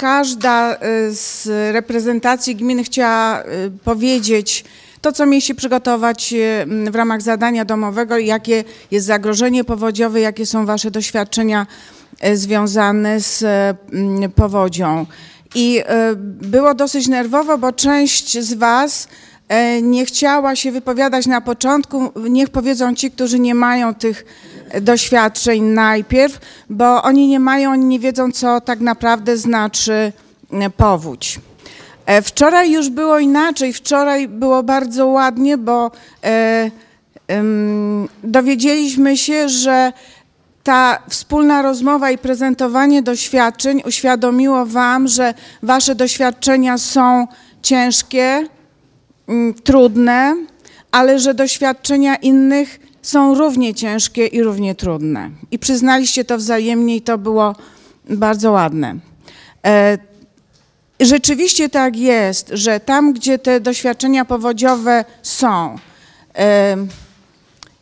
każda y, z reprezentacji gminy chciała y, powiedzieć to, co mieli się przygotować y, w ramach zadania domowego, jakie jest zagrożenie powodziowe, jakie są Wasze doświadczenia związane z powodzią. I było dosyć nerwowo, bo część z Was y, nie chciała się wypowiadać na początku. Niech powiedzą ci, którzy nie mają tych doświadczeń najpierw, bo oni nie mają, oni nie wiedzą, co tak naprawdę znaczy y, powódź. E, Wczoraj już było inaczej. Wczoraj było bardzo ładnie, bo e, em, dowiedzieliśmy się, że ta wspólna rozmowa i prezentowanie doświadczeń uświadomiło Wam, że Wasze doświadczenia są ciężkie, mm, trudne, ale że doświadczenia innych są równie ciężkie i równie trudne. I przyznaliście to wzajemnie i to było bardzo ładne. E, Rzeczywiście tak jest, że tam, gdzie te doświadczenia powodziowe są, em,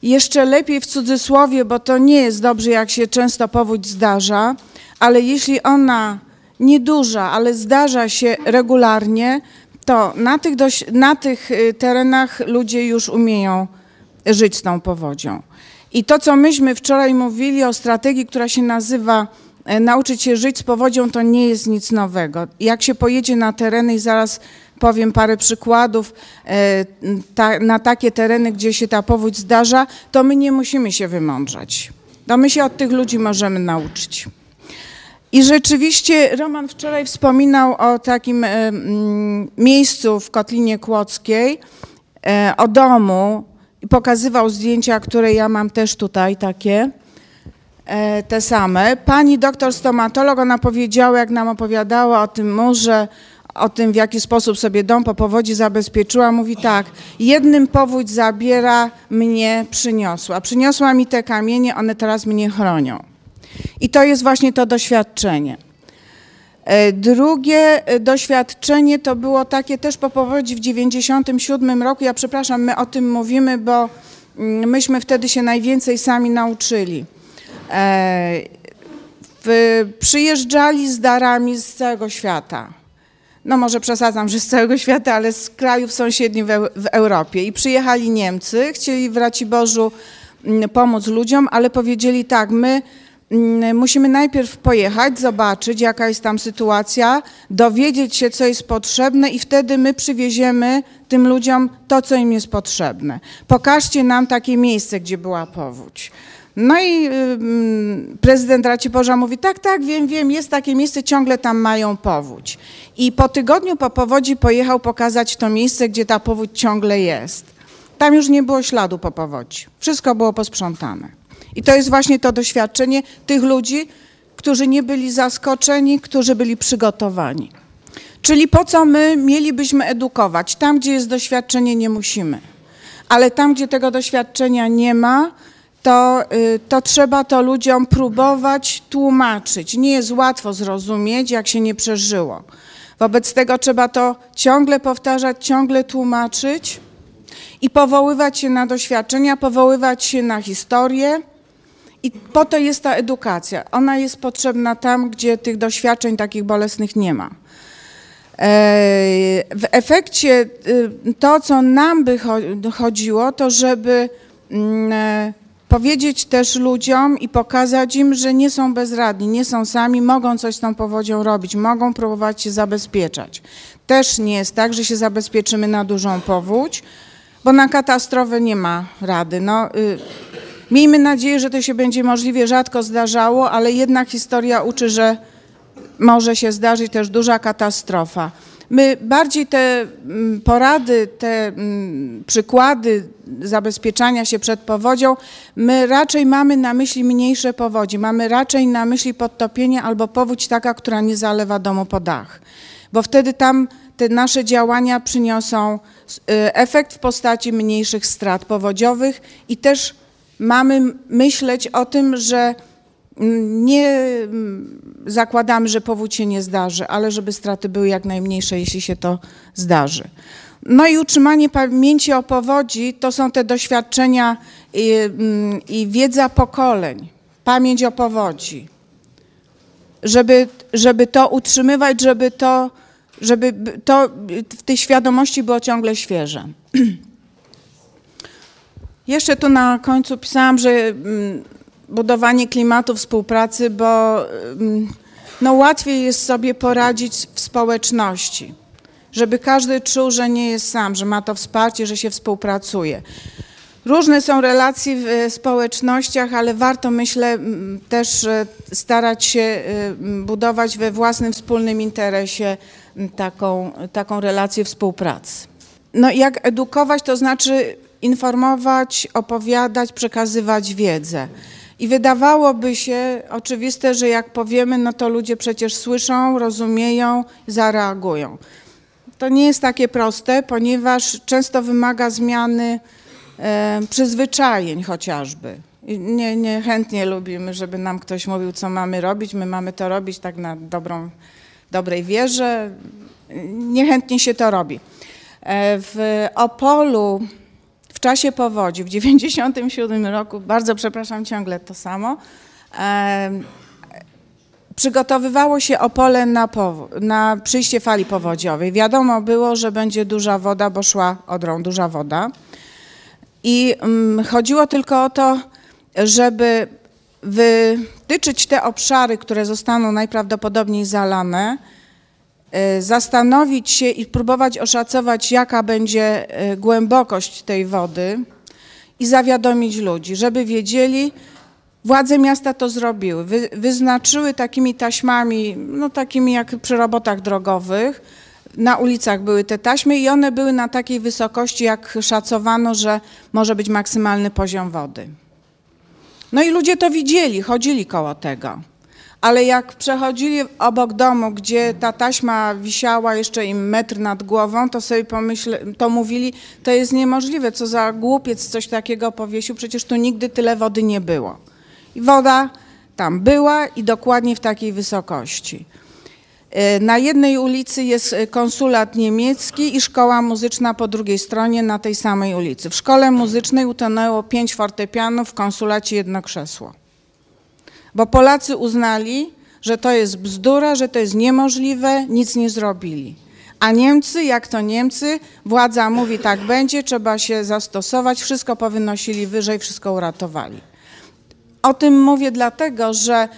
jeszcze lepiej w cudzysłowie, bo to nie jest dobrze, jak się często powódź zdarza, ale jeśli ona nieduża, ale zdarza się regularnie, to na tych, na tych y, terenach ludzie już umieją żyć z tą powodzią. I to, co myśmy wczoraj mówili o strategii, która się nazywa e, Nauczyć się żyć z powodzią, to nie jest nic nowego. Jak się pojedzie na tereny i zaraz powiem parę przykładów e, ta, na takie tereny, gdzie się ta powódź zdarza, to my nie musimy się wymądrzać. To my się od tych ludzi możemy nauczyć. I rzeczywiście Roman wczoraj wspominał o takim e, miejscu w Kotlinie Kłodzkiej, o domu pokazywał zdjęcia, które ja mam też tutaj takie, e, te same. Pani doktor stomatolog, ona powiedziała, jak nam opowiadała o tym murze, o tym, w jaki sposób sobie dom po powodzi zabezpieczyła, mówi tak, jednym powódź zabiera mnie przyniosła. Przyniosła mi te kamienie, one teraz mnie chronią. I to jest właśnie to doświadczenie. E, Drugie e, doświadczenie to było takie też po powodzi w 97 roku. Ja przepraszam, my o tym mówimy, bo mm, myśmy wtedy się najwięcej sami nauczyli. E, przyjeżdżali z darami z całego świata. No może przesadzam, że z całego świata, ale z krajów sąsiednich w, Eu- w Europie. I przyjechali Niemcy, chcieli w Raciborzu mm, pomóc ludziom, ale powiedzieli tak, my musimy najpierw pojechać, zobaczyć jaka jest tam sytuacja, dowiedzieć się co jest potrzebne i wtedy my przywieziemy tym ludziom to, co im jest potrzebne. Pokażcie nam takie miejsce, gdzie była powódź. No i ym, prezydent Raciborza mówi, tak, tak, wiem, wiem, jest takie miejsce, ciągle tam mają powódź. I po tygodniu po powodzi pojechał pokazać to miejsce, gdzie ta powódź ciągle jest. Tam już nie było śladu po powodzi. Wszystko było posprzątane. I to jest właśnie to doświadczenie tych ludzi, którzy nie byli zaskoczeni, którzy byli przygotowani. Czyli po co my mielibyśmy edukować? Tam, gdzie jest doświadczenie, nie musimy. Ale tam, gdzie tego doświadczenia nie ma, to, y, to trzeba to ludziom próbować tłumaczyć. Nie jest łatwo zrozumieć, jak się nie przeżyło. Wobec tego trzeba to ciągle powtarzać, ciągle tłumaczyć i powoływać się na doświadczenia, powoływać się na historię. I po to jest ta edukacja. Ona jest potrzebna tam, gdzie tych doświadczeń takich bolesnych nie ma. E, W efekcie y, to, co nam by cho- chodziło, to żeby mm, e, powiedzieć też ludziom i pokazać im, że nie są bezradni, nie są sami, mogą coś z tą powodzią robić, mogą próbować się zabezpieczać. Też nie jest tak, że się zabezpieczymy na dużą powódź, bo na katastrofę nie ma rady. No, y, miejmy nadzieję, że to się będzie możliwie rzadko zdarzało, ale jednak historia uczy, że może się zdarzyć też duża katastrofa. My bardziej te mm, porady, te mm, przykłady zabezpieczania się przed powodzią, my raczej mamy na myśli mniejsze powodzi, mamy raczej na myśli podtopienie albo powódź taka, która nie zalewa domu po dach. Bo wtedy tam te nasze działania przyniosą y, efekt w postaci mniejszych strat powodziowych i też mamy myśleć o tym, że mm, nie mm, zakładamy, że powódź się nie zdarzy, ale żeby straty były jak najmniejsze, jeśli się to zdarzy. No i utrzymanie pamięci o powodzi to są te doświadczenia i, mm, i wiedza pokoleń, pamięć o powodzi. żeby, żeby to utrzymywać, żeby to, żeby to w tej świadomości było ciągle świeże. Jeszcze tu na końcu pisałam, że mm, budowanie klimatu współpracy, bo mm, no łatwiej jest sobie poradzić w społeczności, żeby każdy czuł, że nie jest sam, że ma to wsparcie, że się współpracuje. Różne są relacje w e, społecznościach, ale warto, myślę, też e, starać się e, budować we własnym wspólnym interesie taką, taką relację współpracy. No jak edukować, to znaczy informować, opowiadać, przekazywać wiedzę. I wydawałoby się oczywiste, że jak powiemy, no to ludzie przecież słyszą, rozumieją, zareagują. To nie jest takie proste, ponieważ często wymaga zmiany e, przyzwyczajeń chociażby. Nie, nie chętnie lubimy, żeby nam ktoś mówił, co mamy robić. My mamy to robić tak na dobrą, dobrej wierze. Niechętnie się to robi. E, w Opolu w czasie powodzi w 1997 roku, bardzo przepraszam, ciągle to samo, e, przygotowywało się Opole na, na przyjście fali powodziowej. Wiadomo było, że będzie duża woda, bo szła Odrą duża woda. I mm, chodziło tylko o to, żeby wytyczyć te obszary, które zostaną najprawdopodobniej zalane, E, zastanowić się i próbować oszacować, jaka będzie e, głębokość tej wody i zawiadomić ludzi, żeby wiedzieli, władze miasta to zrobiły, Wy, wyznaczyły takimi taśmami, no takimi jak przy robotach drogowych, na ulicach były te taśmy i one były na takiej wysokości, jak szacowano, że może być maksymalny poziom wody. No i ludzie to widzieli, chodzili koło tego ale jak przechodzili obok domu, gdzie ta taśma wisiała jeszcze im metr nad głową, to sobie pomyśle, to mówili, to jest niemożliwe, co za głupiec coś takiego powiesił, przecież tu nigdy tyle wody nie było. I woda tam była i dokładnie w takiej wysokości. E, na jednej ulicy jest konsulat niemiecki i szkoła muzyczna po drugiej stronie na tej samej ulicy. W szkole muzycznej utonęło pięć fortepianów, w konsulacie jedno krzesło bo Polacy uznali, że to jest bzdura, że to jest niemożliwe, nic nie zrobili. A Niemcy, jak to Niemcy, władza mówi tak będzie, trzeba się zastosować, wszystko powynosili wyżej, wszystko uratowali. O tym mówię dlatego, że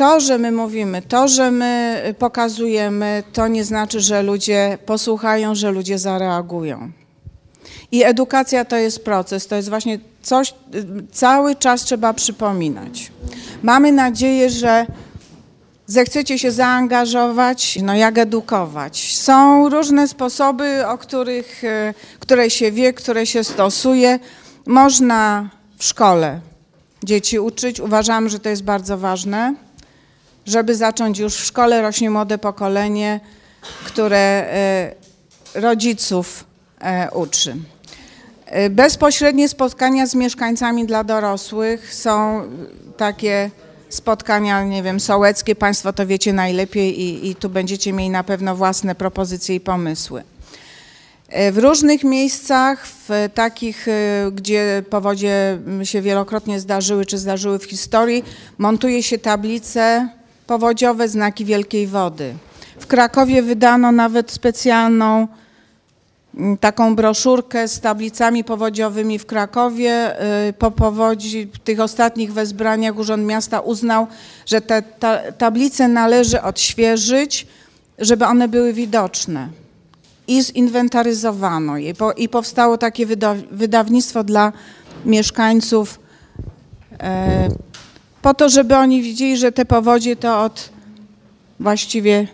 to, że my mówimy, to, że my pokazujemy, to nie znaczy, że ludzie posłuchają, że ludzie zareagują. I edukacja to jest proces, to jest właśnie coś, cały czas trzeba przypominać. Mamy nadzieję, że zechcecie się zaangażować, no jak edukować. Są różne sposoby, o których, e, które się wie, które się stosuje. Można w szkole dzieci uczyć. Uważam, że to jest bardzo ważne, żeby zacząć już w szkole rośnie młode pokolenie, które e, rodziców e, uczy. Bezpośrednie spotkania z mieszkańcami dla dorosłych są takie spotkania, nie wiem, sołeckie, Państwo to wiecie najlepiej i, i tu będziecie mieli na pewno własne propozycje i pomysły. W różnych miejscach, w takich, gdzie powodzie się wielokrotnie zdarzyły, czy zdarzyły w historii, montuje się tablice powodziowe, znaki wielkiej wody. W Krakowie wydano nawet specjalną Mm, taką broszurkę z tablicami powodziowymi w Krakowie. Y, po powodzi, w tych ostatnich wezbraniach Urząd Miasta uznał, że te ta, tablice należy odświeżyć, żeby one były widoczne. I zinwentaryzowano je. I powstało takie wydawnictwo dla mieszkańców e, po to, żeby oni widzieli, że te powodzie to od właściwie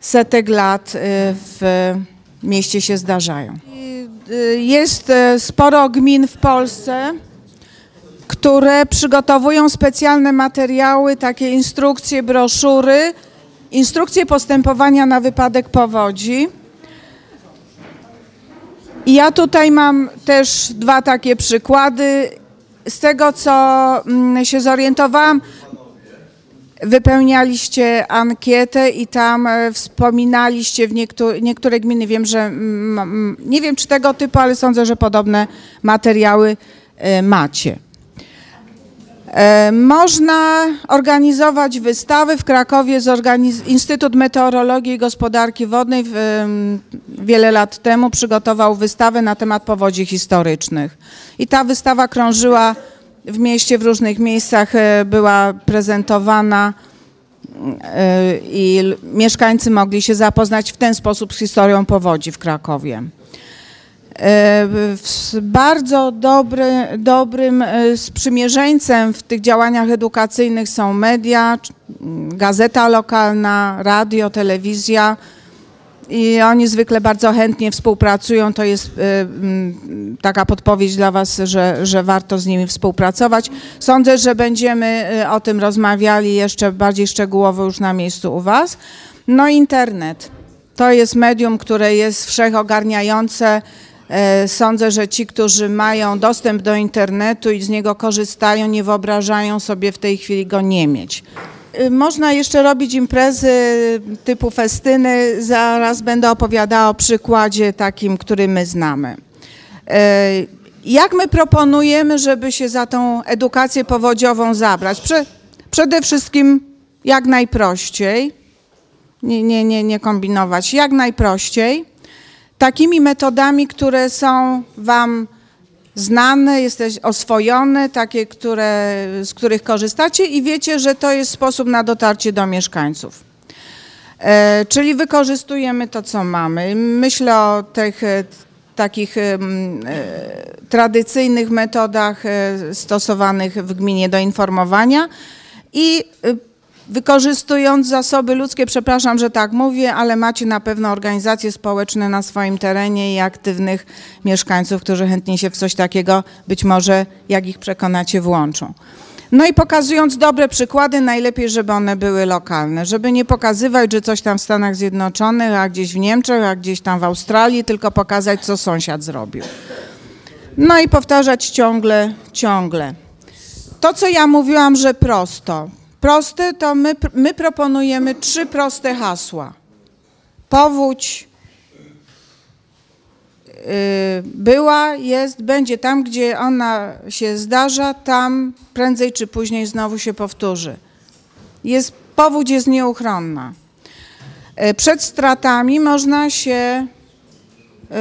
setek lat y, w mieście się zdarzają. Y, jest e, sporo gmin w Polsce, które przygotowują specjalne materiały, takie instrukcje, broszury, instrukcje postępowania na wypadek powodzi. I ja tutaj mam też dwa takie przykłady. Z tego, co mm, się zorientowałam, Wypełnialiście ankietę i tam e, wspominaliście w niektóre, niektóre gminy, wiem, że nie wiem czy tego typu, ale sądzę, że podobne materiały e, macie. E, Można organizować wystawy. W Krakowie Instytut Meteorologii i Gospodarki Wodnej wiele lat temu przygotował wystawę na temat powodzi historycznych. I ta wystawa krążyła w mieście, w różnych miejscach, e, była prezentowana e, i mieszkańcy mogli się zapoznać w ten sposób z historią powodzi w Krakowie. E, Bardzo dobry, dobrym e, sprzymierzeńcem w tych działaniach edukacyjnych są media, gazeta lokalna, radio, telewizja i oni zwykle bardzo chętnie współpracują. To jest e, taka podpowiedź dla Was, że, że warto z nimi współpracować. Sądzę, że będziemy o tym rozmawiali jeszcze bardziej szczegółowo już na miejscu u Was. No internet. To jest medium, które jest wszechogarniające. E, Sądzę, że ci, którzy mają dostęp do internetu i z niego korzystają, nie wyobrażają sobie w tej chwili go nie mieć. Y, Można jeszcze robić imprezy typu festyny. Zaraz będę opowiadała o przykładzie takim, który my znamy. E, Jak my proponujemy, żeby się za tą edukację powodziową zabrać? Prze- przede wszystkim jak najprościej, nie, nie, nie, nie kombinować, jak najprościej, takimi metodami, które są Wam znane, jesteś oswojone, takie, które, z których korzystacie i wiecie, że to jest sposób na dotarcie do mieszkańców. E, czyli wykorzystujemy to, co mamy. Myślę o tych e, takich e, tradycyjnych metodach e, stosowanych w gminie do informowania i e, wykorzystując zasoby ludzkie, przepraszam, że tak mówię, ale macie na pewno organizacje społeczne na swoim terenie i aktywnych mieszkańców, którzy chętnie się w coś takiego być może, jak ich przekonacie, włączą. No i pokazując dobre przykłady, najlepiej, żeby one były lokalne, żeby nie pokazywać, że coś tam w Stanach Zjednoczonych, a gdzieś w Niemczech, a gdzieś tam w Australii, tylko pokazać, co sąsiad zrobił. No i powtarzać ciągle, ciągle. To, co ja mówiłam, że prosto. Proste, to my, my proponujemy trzy proste hasła. Powódź y, była, jest, będzie tam, gdzie ona się zdarza, tam prędzej czy później znowu się powtórzy. Jest, powódź jest nieuchronna. Y, Przed stratami można się, y,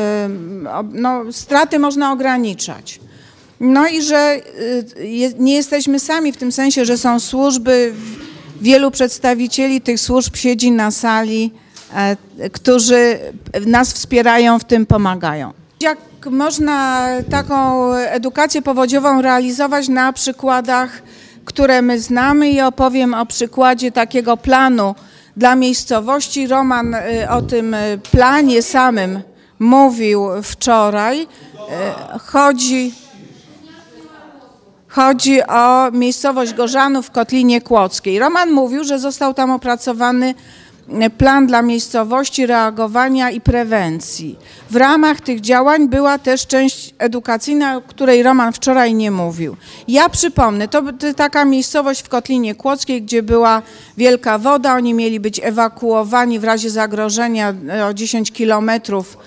no, straty można ograniczać. No i że y, nie jesteśmy sami w tym sensie, że są służby, wielu przedstawicieli tych służb siedzi na sali, e, którzy nas wspierają, w tym pomagają. Jak można taką edukację powodziową realizować na przykładach, które my znamy i opowiem o przykładzie takiego planu dla miejscowości. Roman y, o tym y, planie samym mówił wczoraj. Chodzi, Chodzi o miejscowość Gorzanów w Kotlinie Kłodzkiej. Roman mówił, że został tam opracowany e, plan dla miejscowości reagowania i prewencji. W ramach tych działań była też część edukacyjna, o której Roman wczoraj nie mówił. Ja przypomnę, to taka miejscowość w Kotlinie Kłodzkiej, gdzie była wielka woda, oni mieli być ewakuowani w razie zagrożenia e, o 10 kilometrów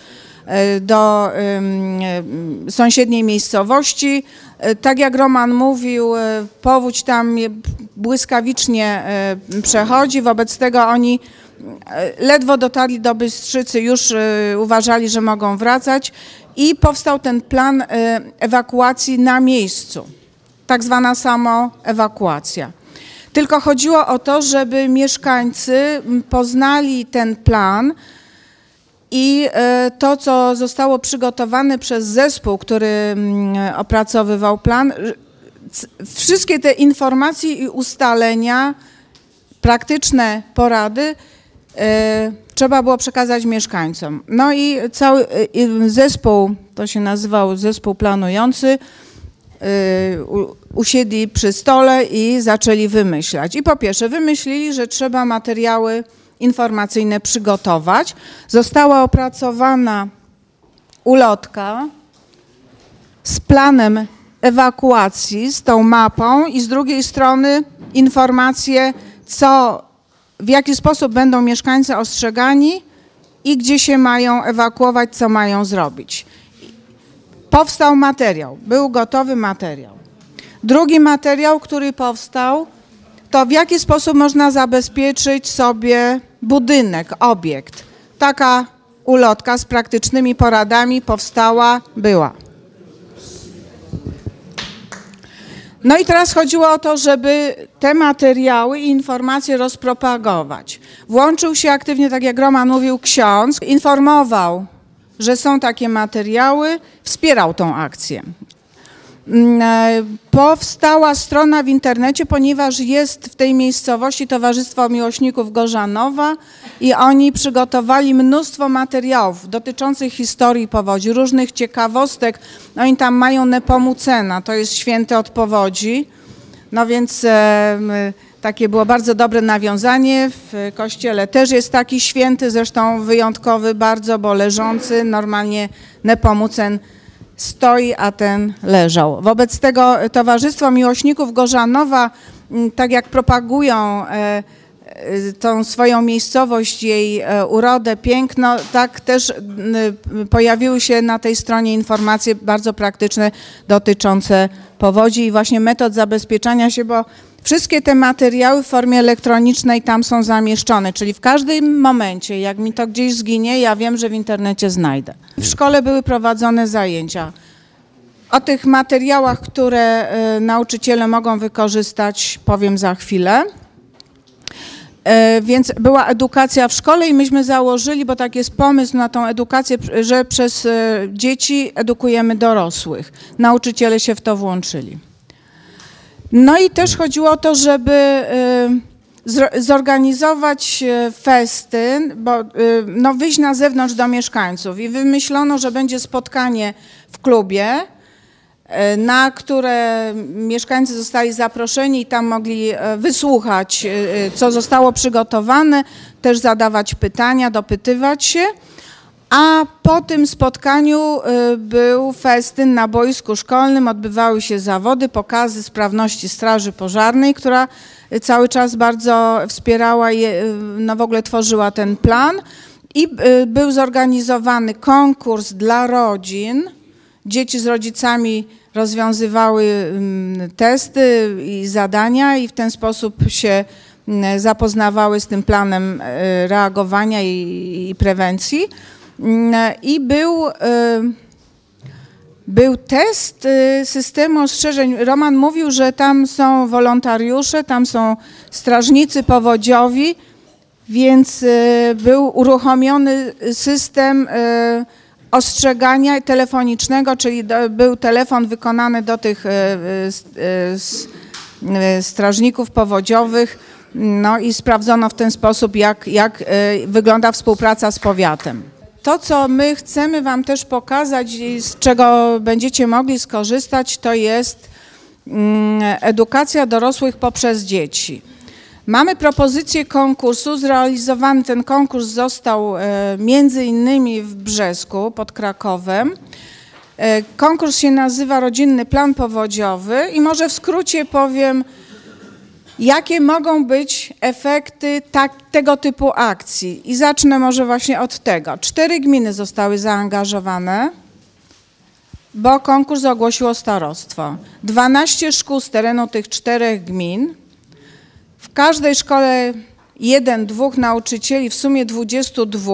do em, em, sąsiedniej miejscowości. E, Tak jak Roman mówił, e, powódź tam błyskawicznie e, przechodzi, wobec tego oni e, ledwo dotarli do Bystrzycy, już e, uważali, że mogą wracać i powstał ten plan e, ewakuacji na miejscu, tak zwana samoewakuacja. Tylko chodziło o to, żeby mieszkańcy poznali ten plan, i e, to, co zostało przygotowane przez zespół, który mm, opracowywał plan, wszystkie te informacje i ustalenia, praktyczne porady e, trzeba było przekazać mieszkańcom. No i cały e, zespół, to się nazywał zespół planujący, usiedli przy stole i zaczęli wymyślać. I po pierwsze wymyślili, że trzeba materiały informacyjne przygotować. Została opracowana ulotka z planem ewakuacji, z tą mapą i z drugiej strony informacje, co, w jaki sposób będą mieszkańcy ostrzegani i gdzie się mają ewakuować, co mają zrobić powstał materiał, był gotowy materiał. Drugi materiał, który powstał, to w jaki sposób można zabezpieczyć sobie budynek, obiekt. Taka ulotka z praktycznymi poradami powstała, była. No i teraz chodziło o to, żeby te materiały i informacje rozpropagować. Włączył się aktywnie, tak jak Roman mówił, ksiądz, informował, że są takie materiały, wspierał tą akcję. Mm, e, powstała strona w internecie, ponieważ jest w tej miejscowości Towarzystwo Miłośników Gorzanowa i oni przygotowali mnóstwo materiałów dotyczących historii powodzi, różnych ciekawostek. Oni tam mają Nepomucena, to jest święty od powodzi. No więc e, takie było bardzo dobre nawiązanie. W kościele też jest taki święty, zresztą wyjątkowy bardzo, bo leżący, normalnie Nepomucen stoi, a ten leżał. Wobec tego Towarzystwo Miłośników Gorzanowa, mm, tak jak propagują e, e, tą swoją miejscowość, jej e, urodę, piękno, tak też pojawiły się na tej stronie informacje bardzo praktyczne dotyczące powodzi i właśnie metod zabezpieczania się, bo Wszystkie te materiały w formie elektronicznej tam są zamieszczone, czyli w każdym momencie, jak mi to gdzieś zginie, ja wiem, że w internecie znajdę. W szkole były prowadzone zajęcia. O tych materiałach, które y, nauczyciele mogą wykorzystać, powiem za chwilę. Y, więc była edukacja w szkole i myśmy założyli, bo tak jest pomysł na tą edukację, że przez y, dzieci edukujemy dorosłych. Nauczyciele się w to włączyli. No i też chodziło o to, żeby y, zorganizować y, festyn, bo y, no, wyjść na zewnątrz do mieszkańców i wymyślono, że będzie spotkanie w klubie, na które mieszkańcy zostali zaproszeni i tam mogli wysłuchać, co zostało przygotowane, też zadawać pytania, dopytywać się. A po tym spotkaniu y, był festyn na boisku szkolnym, odbywały się zawody, pokazy sprawności Straży Pożarnej, która cały czas bardzo wspierała, i y, no w ogóle tworzyła ten plan. I y, był zorganizowany konkurs dla rodzin. Dzieci z rodzicami rozwiązywały testy i zadania i w ten sposób się zapoznawały z tym planem reagowania i prewencji. Mm, I był, y, był test y, systemu ostrzeżeń. Roman mówił, że tam są wolontariusze, tam są strażnicy powodziowi, więc y, był uruchomiony system ostrzegania telefonicznego, czyli był telefon wykonany do tych strażników powodziowych, no i sprawdzono w ten sposób, jak, jak wygląda współpraca z powiatem. To, co my chcemy Wam też pokazać i z czego będziecie mogli skorzystać, to jest mm, edukacja dorosłych poprzez dzieci. Mamy propozycję konkursu. Zrealizowany ten konkurs został e, między innymi w Brzesku pod Krakowem. E, konkurs się nazywa Rodzinny Plan Powodziowy i może w skrócie powiem, Jakie mogą być efekty tak, tego typu akcji? I zacznę może właśnie od tego. Cztery gminy zostały zaangażowane, bo konkurs ogłosiło starostwo. 12 szkół z terenu tych czterech gmin. W każdej szkole jeden, dwóch nauczycieli, w sumie 22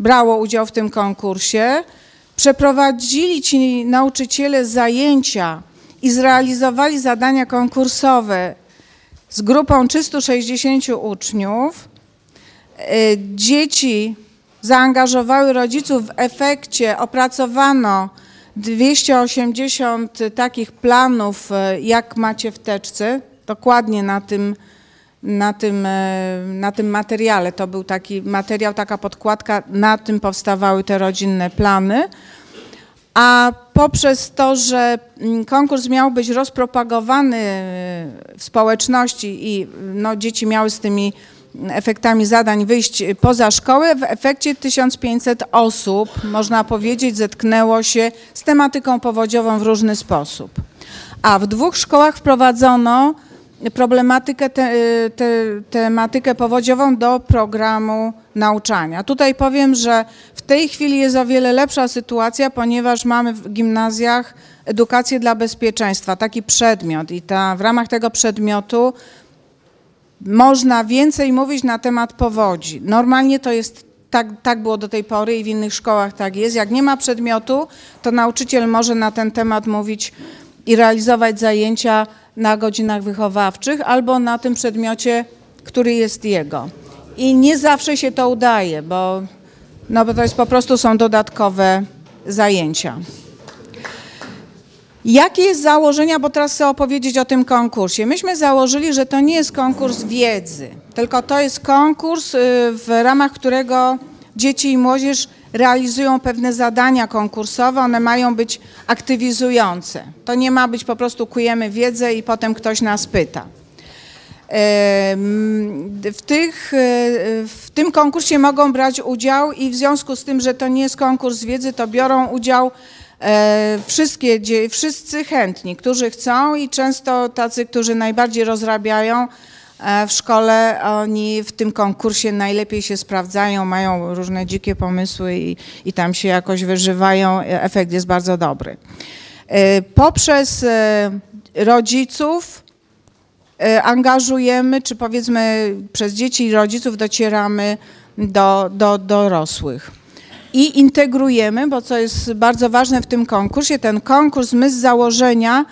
brało udział w tym konkursie. Przeprowadzili ci nauczyciele zajęcia i zrealizowali zadania konkursowe z grupą 360 uczniów. Y, dzieci zaangażowały rodziców, w efekcie opracowano 280 takich planów, y, jak macie w teczce, dokładnie na tym, na tym, y, na tym materiale. To był taki materiał, taka podkładka, na tym powstawały te rodzinne plany a poprzez to, że mm, konkurs miał być rozpropagowany w społeczności i no, dzieci miały z tymi efektami zadań wyjść poza szkołę, w efekcie 1500 osób, można powiedzieć, zetknęło się z tematyką powodziową w różny sposób. A w dwóch szkołach wprowadzono problematykę, te, te, tematykę powodziową do programu nauczania. Tutaj powiem, że tej chwili jest o wiele lepsza sytuacja, ponieważ mamy w gimnazjach edukację dla bezpieczeństwa, taki przedmiot i ta, w ramach tego przedmiotu można więcej mówić na temat powodzi. Normalnie to jest tak, tak było do tej pory i w innych szkołach tak jest. Jak nie ma przedmiotu, to nauczyciel może na ten temat mówić i realizować zajęcia na godzinach wychowawczych albo na tym przedmiocie, który jest jego. I nie zawsze się to udaje, bo, no bo to jest po prostu są dodatkowe zajęcia. Jakie jest założenia, bo teraz chcę opowiedzieć o tym konkursie. Myśmy założyli, że to nie jest konkurs wiedzy, tylko to jest konkurs, y, w ramach którego dzieci i młodzież realizują pewne zadania konkursowe, one mają być aktywizujące. To nie ma być po prostu kujemy wiedzę i potem ktoś nas pyta. W, tych, y, w tym konkursie mogą brać udział i w związku z tym, że to nie jest konkurs wiedzy, to biorą udział E, wszystkie, wszyscy chętni, którzy chcą i często tacy, którzy najbardziej rozrabiają e, w szkole, oni w tym konkursie najlepiej się sprawdzają, mają różne dzikie pomysły i, i tam się jakoś wyżywają. Efekt jest bardzo dobry. E, poprzez rodziców angażujemy, czy powiedzmy przez dzieci i rodziców docieramy do, do dorosłych i integrujemy, bo co jest bardzo ważne w tym konkursie, ten konkurs my z założenia,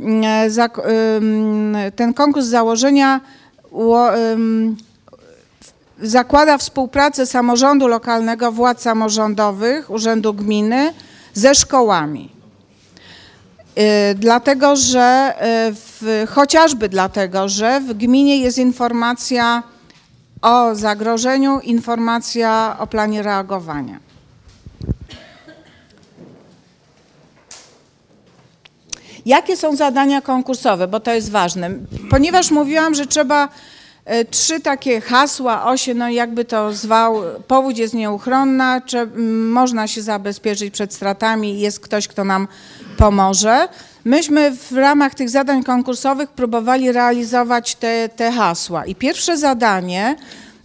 mm, ten konkurs z założenia zakłada współpracę samorządu lokalnego, władz samorządowych, urzędu gminy ze szkołami. Y, dlatego, że y, w, chociażby dlatego, że w gminie jest informacja o zagrożeniu, informacja o planie reagowania. Jakie są zadania konkursowe, bo to jest ważne. Ponieważ mówiłam, że trzeba trzy takie hasła, osie, no jakby to zwał, powódź jest nieuchronna, czy, można się zabezpieczyć przed stratami, jest ktoś, kto nam pomoże. Myśmy w ramach tych zadań konkursowych próbowali realizować te, te hasła. I pierwsze zadanie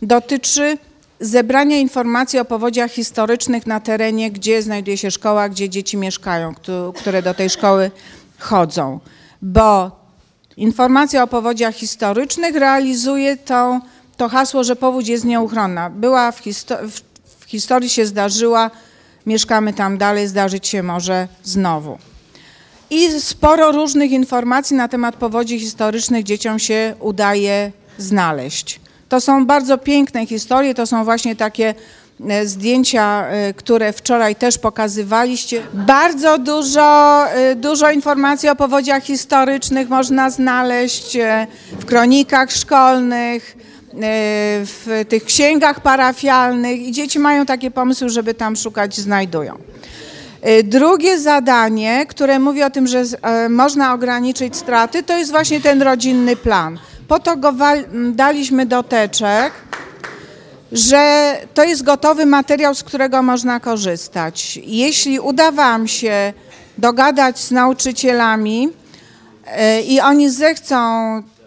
dotyczy zebrania informacji o powodziach historycznych na terenie, gdzie znajduje się szkoła, gdzie dzieci mieszkają, które do tej szkoły chodzą, bo informacja o powodziach historycznych realizuje to, to hasło, że powódź jest nieuchronna. Była w, histo w, historii się zdarzyła, mieszkamy tam dalej, zdarzyć się może znowu. I sporo różnych informacji na temat powodzi historycznych dzieciom się udaje znaleźć. To są bardzo piękne historie, to są właśnie takie zdjęcia, e, które wczoraj też pokazywaliście. Bardzo dużo, e, dużo informacji o powodziach historycznych można znaleźć w kronikach szkolnych, w tych księgach parafialnych i dzieci mają takie pomysły, żeby tam szukać, znajdują. Drugie zadanie, które mówi o tym, że można ograniczyć straty, to jest właśnie ten rodzinny plan. Po to go daliśmy do teczek że to jest gotowy materiał, z którego można korzystać. Jeśli uda Wam się dogadać z nauczycielami e, i oni zechcą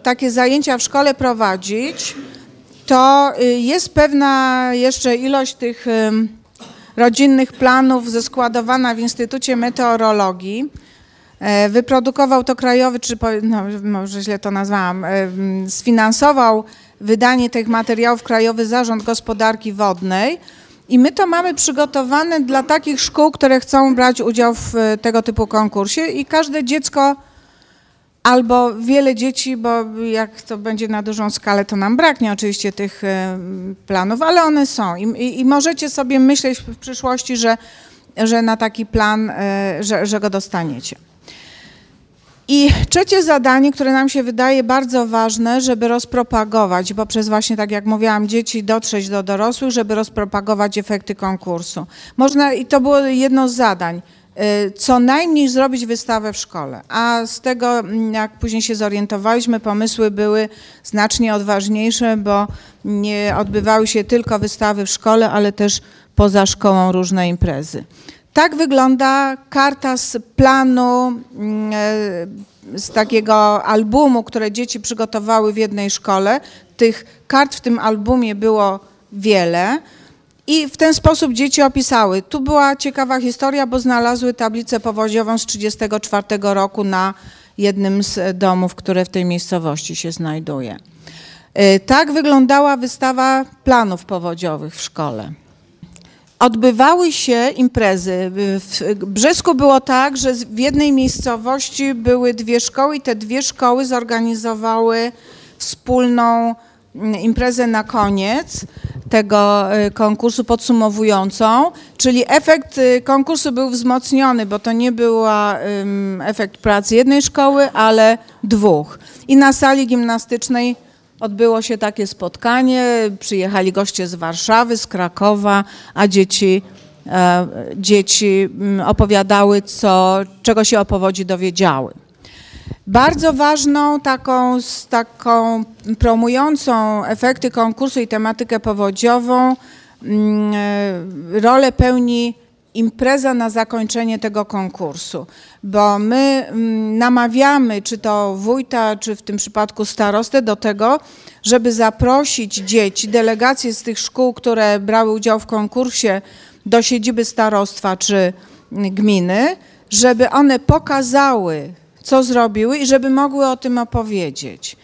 takie zajęcia w szkole prowadzić, to y, jest pewna jeszcze ilość tych rodzinnych planów zeskładowana w Instytucie Meteorologii. E, wyprodukował to krajowy, czy no, może źle to nazwałam, sfinansował wydanie tych materiałów Krajowy Zarząd Gospodarki Wodnej. I my to mamy przygotowane dla takich szkół, które chcą brać udział w e, tego typu konkursie i każde dziecko albo wiele dzieci, bo jak to będzie na dużą skalę, to nam braknie oczywiście tych e, planów, ale one są i, i, i możecie sobie myśleć w przyszłości, że, że na taki plan, e, że, że go dostaniecie. I trzecie zadanie, które nam się wydaje bardzo ważne, żeby rozpropagować poprzez właśnie, tak jak mówiłam, dzieci dotrzeć do dorosłych, żeby rozpropagować efekty konkursu. Można, i to było jedno z zadań, y, co najmniej zrobić wystawę w szkole. A z tego, mm, jak później się zorientowaliśmy, pomysły były znacznie odważniejsze, bo nie odbywały się tylko wystawy w szkole, ale też poza szkołą różne imprezy. Tak wygląda karta z planu, mm, e, z takiego albumu, które dzieci przygotowały w jednej szkole. Tych kart w tym albumie było wiele I w ten sposób dzieci opisały. Tu była ciekawa historia, bo znalazły tablicę powodziową z 1934 roku na jednym z domów, które w tej miejscowości się znajduje. Y, Tak wyglądała wystawa planów powodziowych w szkole. Odbywały się imprezy. W Brzesku było tak, że w jednej miejscowości były dwie szkoły i te dwie szkoły zorganizowały wspólną mm, imprezę na koniec tego y, konkursu podsumowującą, czyli efekt y, konkursu był wzmocniony, bo to nie był efekt pracy jednej szkoły, ale dwóch. I na sali gimnastycznej Odbyło się takie spotkanie, przyjechali goście z Warszawy, z Krakowa, a dzieci, e, dzieci mm, opowiadały, co, czego się o powodzi dowiedziały. Bardzo ważną taką, taką promującą efekty konkursu i tematykę powodziową mm, e, rolę pełni impreza na zakończenie tego konkursu, bo my mm, namawiamy, czy to wójta, czy w tym przypadku starostę do tego, żeby zaprosić dzieci, delegacje z tych szkół, które brały udział w konkursie do siedziby starostwa czy mm, gminy, żeby one pokazały, co zrobiły i żeby mogły o tym opowiedzieć.